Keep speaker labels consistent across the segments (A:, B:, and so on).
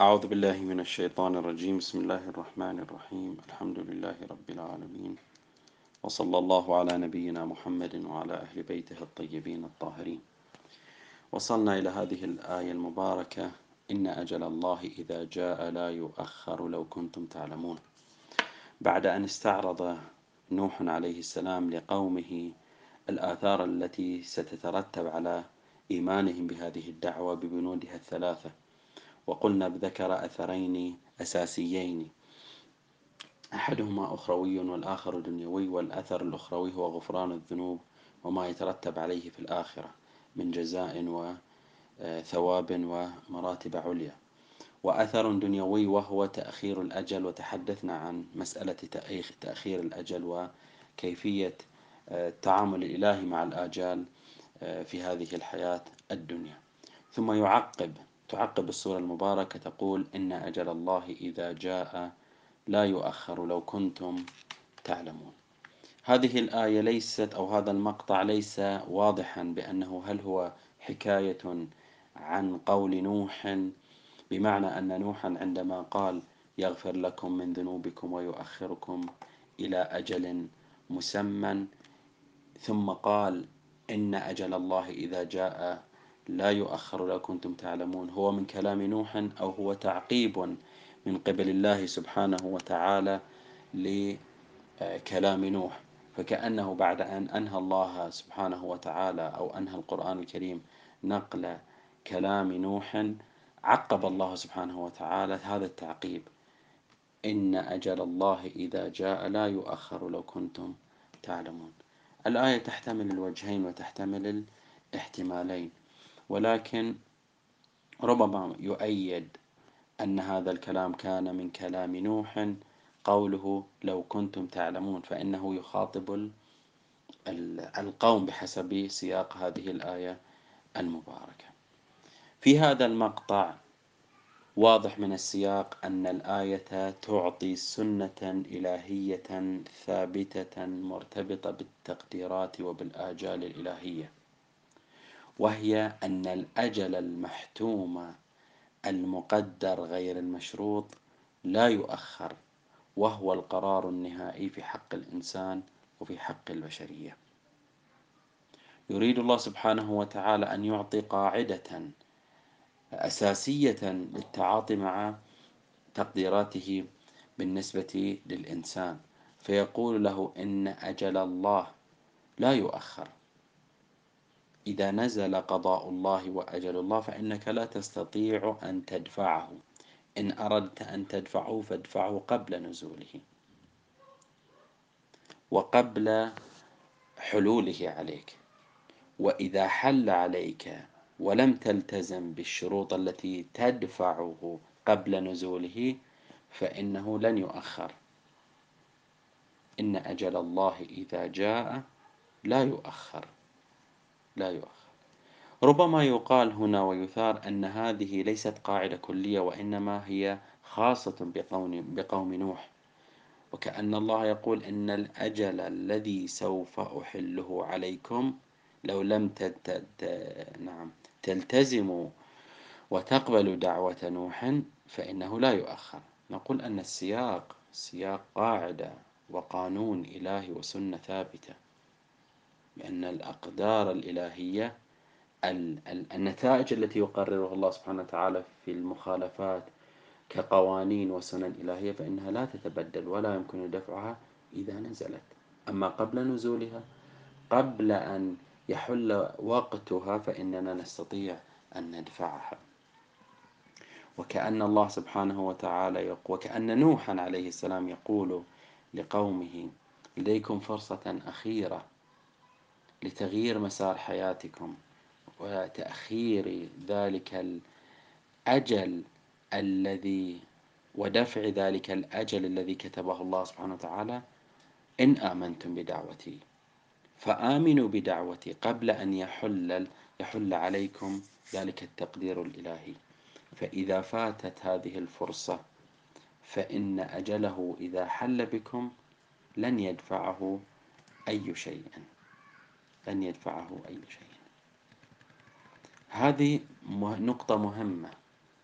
A: أعوذ بالله من الشيطان الرجيم. بسم الله الرحمن الرحيم. الحمد لله رب العالمين. وصلى الله على نبينا محمد وعلى أهل بيته الطيبين الطاهرين. وصلنا إلى هذه الآية المباركة. إن أجل الله إذا جاء لا يؤخر لو كنتم تعلمون. بعد أن استعرض نوح عليه السلام لقومه الآثار التي ستترتب على إيمانهم بهذه الدعوة ببنودها الثلاثة وقلنا بذكر أثرين أساسيين. أحدهما أخروي والآخر دنيوي والأثر الأخروي هو غفران الذنوب وما يترتب عليه في الآخرة من جزاء وثواب ومراتب عليا. وأثر دنيوي وهو تأخير الأجل وتحدثنا عن مسألة تأخير الأجل وكيفية التعامل الإلهي مع الآجال في هذه الحياة الدنيا. ثم يعقب تعقب السورة المباركة تقول إن أجل الله إذا جاء لا يؤخر لو كنتم تعلمون. هذه الآية ليست أو هذا المقطع ليس واضحا بأنه هل هو حكاية عن قول نوح بمعنى أن نوحا عندما قال يغفر لكم من ذنوبكم ويؤخركم إلى أجل مسمى ثم قال إن أجل الله إذا جاء لا يؤخر لو كنتم تعلمون. هو من كلام نوح أو هو تعقيب من قبل الله سبحانه وتعالى لكلام نوح. فكأنه بعد أن أنهى الله سبحانه وتعالى أو أنهى القرآن الكريم نقل كلام نوح عقب الله سبحانه وتعالى هذا التعقيب. إن أجل الله إذا جاء لا يؤخر لو كنتم تعلمون. الآية تحتمل الوجهين وتحتمل الاحتمالين. ولكن ربما يؤيد أن هذا الكلام كان من كلام نوح قوله لو كنتم تعلمون فإنه يخاطب القوم بحسب سياق هذه الآية المباركة. في هذا المقطع واضح من السياق أن الآية تعطي سنة إلهية ثابتة مرتبطة بالتقديرات وبالآجال الإلهية. وهي أن الأجل المحتوم المقدر غير المشروط لا يؤخر وهو القرار النهائي في حق الإنسان وفي حق البشرية. يريد الله سبحانه وتعالى أن يعطي قاعدة أساسية للتعاطي مع تقديراته بالنسبة للإنسان فيقول له إن أجل الله لا يؤخر. إذا نزل قضاء الله وأجل الله فإنك لا تستطيع أن تدفعه. إن أردت أن تدفعه فادفعه قبل نزوله. وقبل حلوله عليك. وإذا حل عليك ولم تلتزم بالشروط التي تدفعه قبل نزوله فإنه لن يؤخر. إن أجل الله إذا جاء لا يؤخر. لا يؤخر ربما يقال هنا ويثار أن هذه ليست قاعدة كلية وإنما هي خاصة بقوم, نوح. وكأن الله يقول إن الأجل الذي سوف أحله عليكم لو لم نعم تلتزموا وتقبلوا دعوة نوح فإنه لا يؤخر. نقول أن السياق سياق قاعدة وقانون إلهي وسنة ثابتة. بأن الأقدار الإلهية النتائج التي يقررها الله سبحانه وتعالى في المخالفات كقوانين وسنن إلهية فإنها لا تتبدل ولا يمكن دفعها إذا نزلت. أما قبل نزولها قبل أن يحل وقتها فإننا نستطيع أن ندفعها. وكأن الله سبحانه وتعالى وكأن نوحا عليه السلام يقول لقومه لديكم فرصة أخيرة لتغيير مسار حياتكم وتأخير ذلك الأجل الذي ودفع ذلك الأجل الذي كتبه الله سبحانه وتعالى إن آمنتم بدعوتي فآمنوا بدعوتي قبل أن يحل يحل عليكم ذلك التقدير الإلهي. فإذا فاتت هذه الفرصة فإن أجله إذا حل بكم لن يدفعه أي شيء. لن يدفعه أي شيء. هذه نقطة مهمة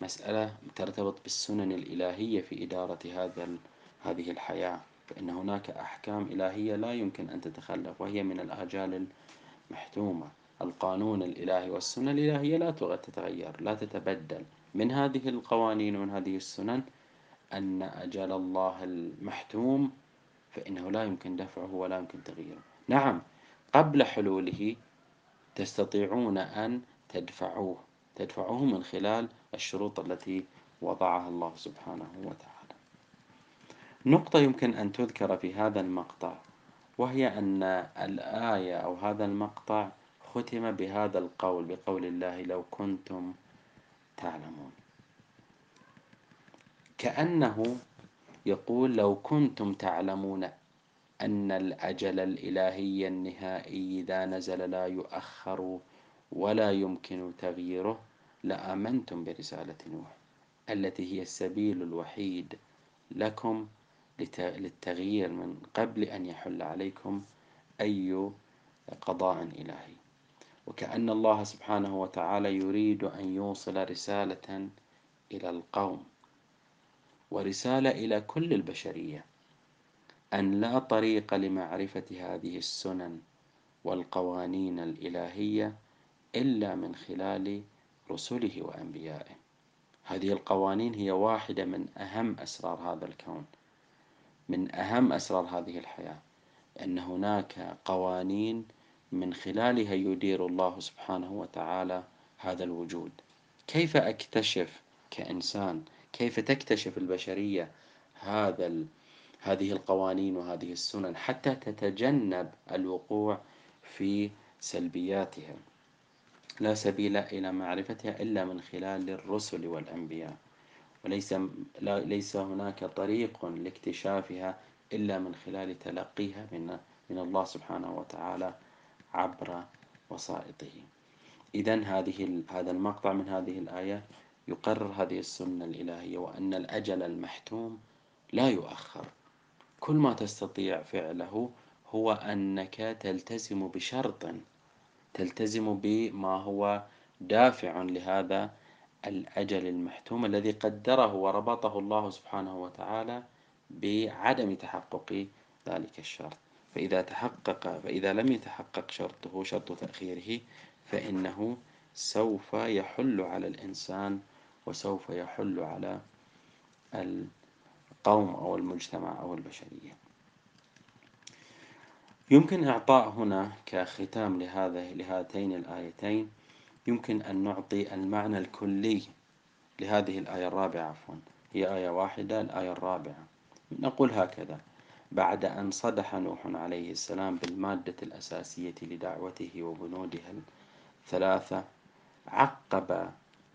A: مسألة ترتبط بالسنن الإلهية في إدارة هذا هذه الحياة. فإن هناك أحكام إلهية لا يمكن أن تتخلف وهي من الآجال المحتومة. القانون الإلهي والسنة الإلهية لا تتغير لا تتبدل. من هذه القوانين ومن هذه السنن أن أجل الله المحتوم فإنه لا يمكن دفعه ولا يمكن تغييره. نعم. قبل حلوله تستطيعون أن تدفعوه تدفعوه من خلال الشروط التي وضعها الله سبحانه وتعالى. نقطة يمكن أن تذكر في هذا المقطع وهي أن الآية أو هذا المقطع ختم بهذا القول بقول الله لو كنتم تعلمون. كأنه يقول لو كنتم تعلمون أن الأجل الإلهي النهائي إذا نزل لا يؤخر ولا يمكن تغييره لآمنتم برسالة نوح التي هي السبيل الوحيد لكم للتغيير من قبل أن يحل عليكم أي قضاء إلهي. وكأن الله سبحانه وتعالى يريد أن يوصل رسالة إلى القوم ورسالة إلى كل البشرية. أن لا طريق لمعرفة هذه السنن والقوانين الإلهية إلا من خلال رسله وأنبيائه هذه القوانين هي واحدة من أهم أسرار هذا الكون من أهم أسرار هذه الحياة أن هناك قوانين من خلالها يدير الله سبحانه وتعالى هذا الوجود كيف أكتشف كإنسان كيف تكتشف البشرية هذا. هذه القوانين وهذه السنن حتى تتجنب الوقوع في سلبياتها. لا سبيل إلى معرفتها إلا من خلال الرسل والأنبياء. وليس ليس هناك طريق لاكتشافها إلا من خلال تلقيها من من الله سبحانه وتعالى عبر وسائطه. إذا هذه هذا المقطع من هذه الآية يقرر هذه السنة الإلهية وأن الأجل المحتوم لا يؤخر. كل ما تستطيع فعله هو أنك تلتزم بشرط تلتزم بما هو دافع لهذا الأجل المحتوم الذي قدره وربطه الله سبحانه وتعالى بعدم تحقق ذلك الشرط. فإذا تحقق فإذا لم يتحقق شرطه شرط تأخيره فإنه سوف يحل على الإنسان وسوف يحل على القوم أو المجتمع أو البشرية. يمكن إعطاء هنا كختام لهذا لهاتين الآيتين. يمكن أن نعطي المعنى الكلي لهذه الآية الرابعة عفوا. هي آية واحدة الآية الرابعة. نقول هكذا. بعد أن صدح نوح عليه السلام بالمادة الأساسية لدعوته وبنودها الثلاثة عقب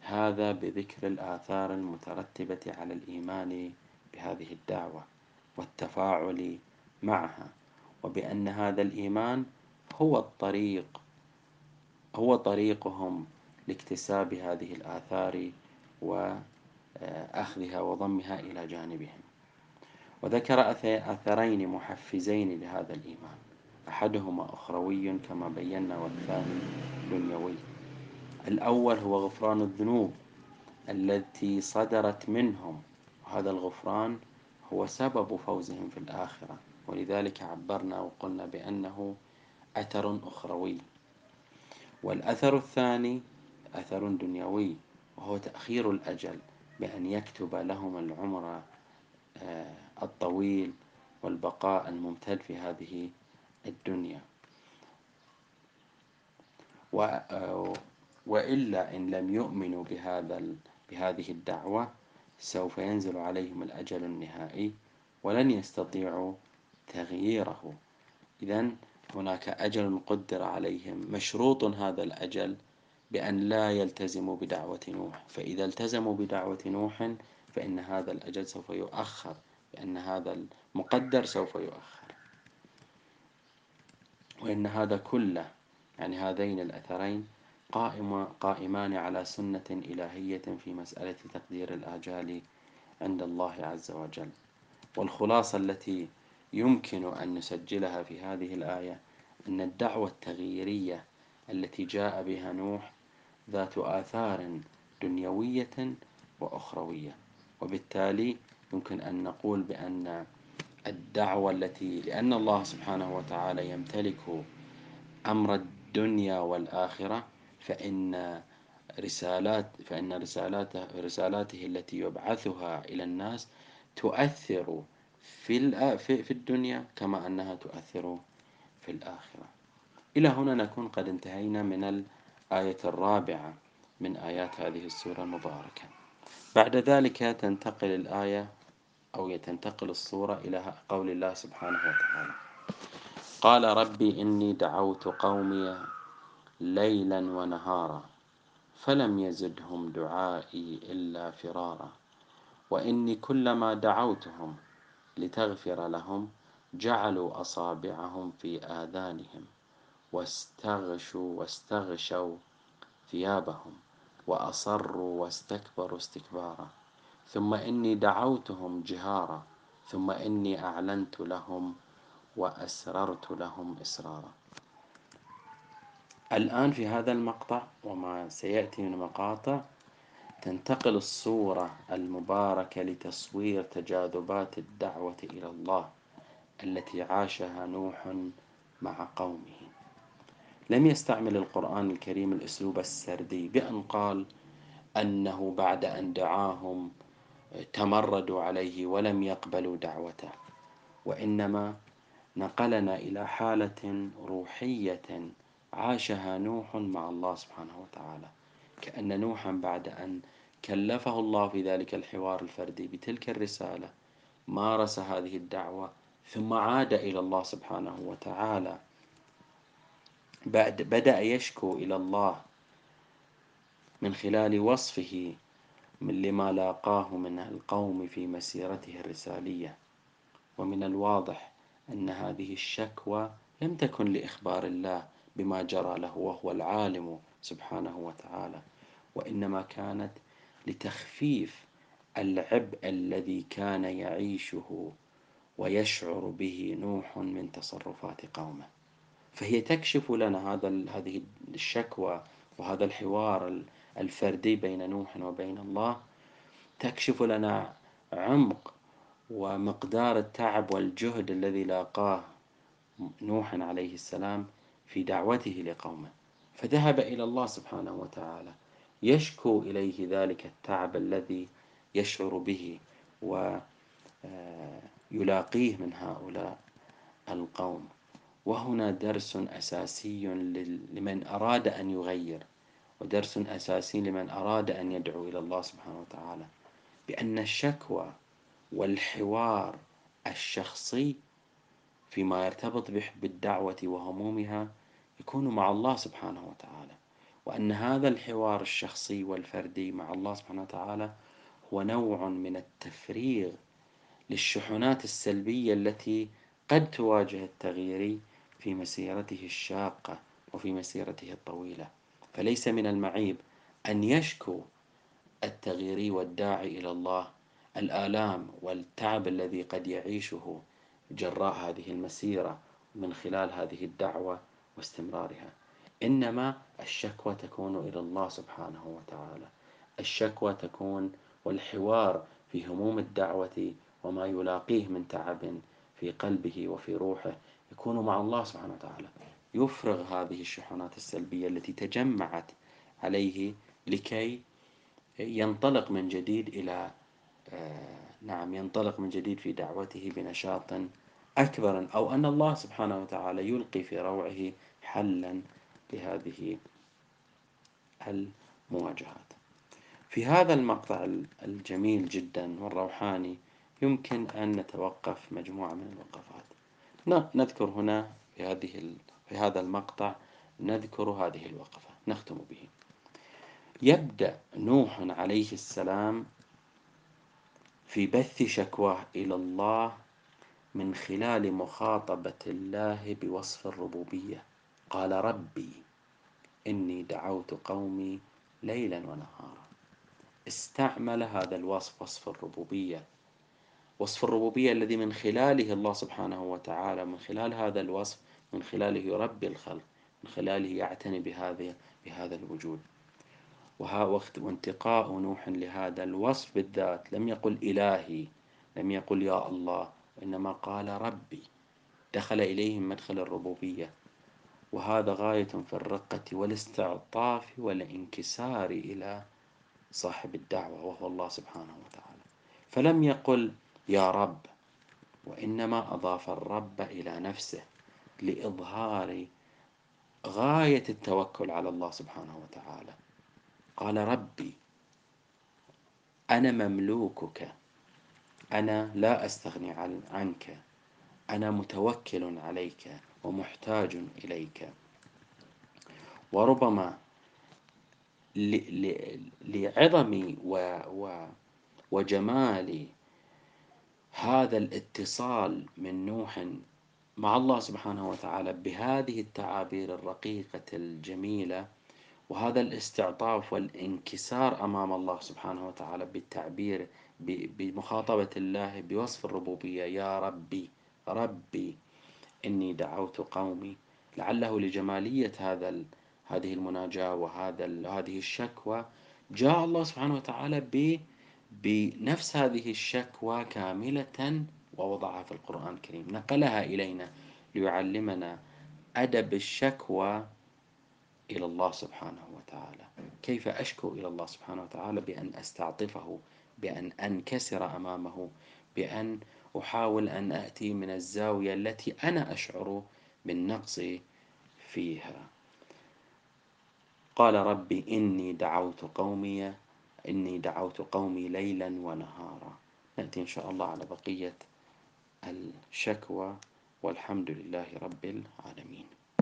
A: هذا بذكر الآثار المترتبة على الإيمان بهذه الدعوة والتفاعل معها وبأن هذا الإيمان هو الطريق هو طريقهم لاكتساب هذه الآثار وأخذها وضمها إلى جانبهم. وذكر أثرين محفزين لهذا الإيمان. أحدهما أخروي كما بينا والثاني دنيوي. الأول هو غفران الذنوب التي صدرت منهم وهذا الغفران هو سبب فوزهم في الآخرة. ولذلك عبرنا وقلنا بأنه أثر أخروي. والأثر الثاني أثر دنيوي وهو تأخير الأجل بأن يكتب لهم العمر آه، الطويل والبقاء الممتد في هذه الدنيا. آه، وإلا إن لم يؤمنوا بهذا بهذه الدعوة سوف ينزل عليهم الأجل النهائي ولن يستطيعوا تغييره. إذا هناك أجل قدر عليهم. مشروط هذا الأجل بأن لا يلتزموا بدعوة نوح. فإذا التزموا بدعوة نوح فإن هذا الأجل سوف يؤخر. بأن هذا المقدر سوف يؤخر. وإن هذا كله يعني هذين الأثرين قائم قائمان على سنة إلهية في مسألة تقدير الآجال عند الله عز وجل. والخلاصة التي يمكن أن نسجلها في هذه الآية أن الدعوة التغييرية التي جاء بها نوح ذات آثار دنيوية وأخروية. وبالتالي يمكن أن نقول بأن الدعوة التي لأن الله سبحانه وتعالى يمتلك أمر الدنيا والآخرة فإن رسالات فإن رسالاته رسالاته التي يبعثها إلى الناس تؤثر في في الدنيا كما أنها تؤثر في الآخرة. إلى هنا نكون قد انتهينا من الآية الرابعة من آيات هذه السورة المباركة. بعد ذلك تنتقل الآية أو تنتقل الصورة إلى قول الله سبحانه وتعالى. قال ربي إني دعوت قومي ليلا ونهارا فلم يزدهم دعائي إلا فرارا. وإني كلما دعوتهم لتغفر لهم جعلوا أصابعهم في آذانهم واستغشوا واستغشوا ثيابهم وأصروا واستكبروا استكبارا. ثم إني دعوتهم جهارا ثم إني أعلنت لهم وأسررت لهم إسرارا. الآن في هذا المقطع وما سيأتي من مقاطع تنتقل الصورة المباركة لتصوير تجاذبات الدعوة إلى الله التي عاشها نوح مع قومه. لم يستعمل القرآن الكريم الأسلوب السردي بأن قال أنه بعد أن دعاهم تمردوا عليه ولم يقبلوا دعوته وإنما نقلنا إلى حالة روحية عاشها نوح مع الله سبحانه وتعالى. كأن نوحا بعد أن كلفه الله في ذلك الحوار الفردي بتلك الرسالة مارس هذه الدعوة ثم عاد إلى الله سبحانه وتعالى. بعد بدأ يشكو إلى الله من خلال وصفه من لما لاقاه من القوم في مسيرته الرسالية. ومن الواضح أن هذه الشكوى لم تكن لإخبار الله بما جرى له وهو العالم سبحانه وتعالى. وإنما كانت لتخفيف العبء الذي كان يعيشه ويشعر به نوح من تصرفات قومه. فهي تكشف لنا هذا هذه الشكوى وهذا الحوار الفردي بين نوح وبين الله. تكشف لنا عمق ومقدار التعب والجهد الذي لاقاه نوح عليه السلام. في دعوته لقومه. فذهب إلى الله سبحانه وتعالى. يشكو إليه ذلك التعب الذي يشعر به ويلاقيه من هؤلاء القوم. وهنا درس أساسي لمن أراد أن يغير ودرس أساسي لمن أراد أن يدعو إلى الله سبحانه وتعالى. بأن الشكوى والحوار الشخصي فيما يرتبط بالدعوة وهمومها يكون مع الله سبحانه وتعالى. وأن هذا الحوار الشخصي والفردي مع الله سبحانه وتعالى هو نوع من التفريغ للشحنات السلبية التي قد تواجه التغيير في مسيرته الشاقة وفي مسيرته الطويلة. فليس من المعيب أن يشكو التغييري والداعي إلى الله الآلام والتعب الذي قد يعيشه جراء هذه المسيرة من خلال هذه الدعوة واستمرارها. إنما الشكوى تكون إلى الله سبحانه وتعالى. الشكوى تكون والحوار في هموم الدعوة وما يلاقيه من تعب في قلبه وفي روحه يكون مع الله سبحانه وتعالى. يفرغ هذه الشحنات السلبية التي تجمعت عليه لكي ينطلق من جديد إلى آه، نعم ينطلق من جديد في دعوته بنشاط أكبر أو أن الله سبحانه وتعالى يلقي في روعه حلا لهذه المواجهات. في هذا المقطع الجميل جدا والروحاني يمكن أن نتوقف مجموعة من الوقفات نذكر هنا في هذه في هذا المقطع نذكر هذه الوقفة نختم به. يبدأ نوح عليه السلام في بث شكواه إلى الله من خلال مخاطبة الله بوصف الربوبية. قال ربي إني دعوت قومي ليلا ونهارا. استعمل هذا الوصف وصف الربوبية. وصف الربوبية الذي من خلاله الله سبحانه وتعالى من خلال هذا الوصف من خلاله يربي الخلق من خلاله يعتني بهذا بهذا الوجود. وانتقاء نوح لهذا الوصف بالذات. لم يقل إلهي لم يقل يا الله وإنما قال ربي. دخل إليهم مدخل الربوبية. وهذا غاية في الرقة والاستعطاف والانكسار إلى صاحب الدعوة وهو الله سبحانه وتعالى. فلم يقل يا رب وإنما أضاف الرب إلى نفسه لإظهار غاية التوكل على الله سبحانه وتعالى. قال ربي أنا مملوكك أنا لا أستغني عنك أنا متوكل عليك ومحتاج إليك. وربما لعظم وجمال هذا الاتصال من نوح مع الله سبحانه وتعالى بهذه التعابير الرقيقة الجميلة وهذا الاستعطاف والانكسار أمام الله سبحانه وتعالى بالتعبير بمخاطبة الله بوصف الربوبية. يا ربي ربي إني دعوت قومي. لعله لجمالية هذا هذه المناجاة وهذا هذه الشكوى. جاء الله سبحانه وتعالى بنفس هذه الشكوى كاملة ووضعها في القرآن الكريم. نقلها إلينا ليعلمنا أدب الشكوى إلى الله سبحانه وتعالى. كيف أشكو إلى الله سبحانه وتعالى بأن أستعطفه بأن أنكسر أمامه بأن أحاول أن أأتي من الزاوية التي أنا أشعر بالنقص فيها. قال ربي إني دعوت قومي إني دعوت قومي ليلا ونهارا. نأتي إن شاء الله على بقية الشكوى والحمد لله رب العالمين.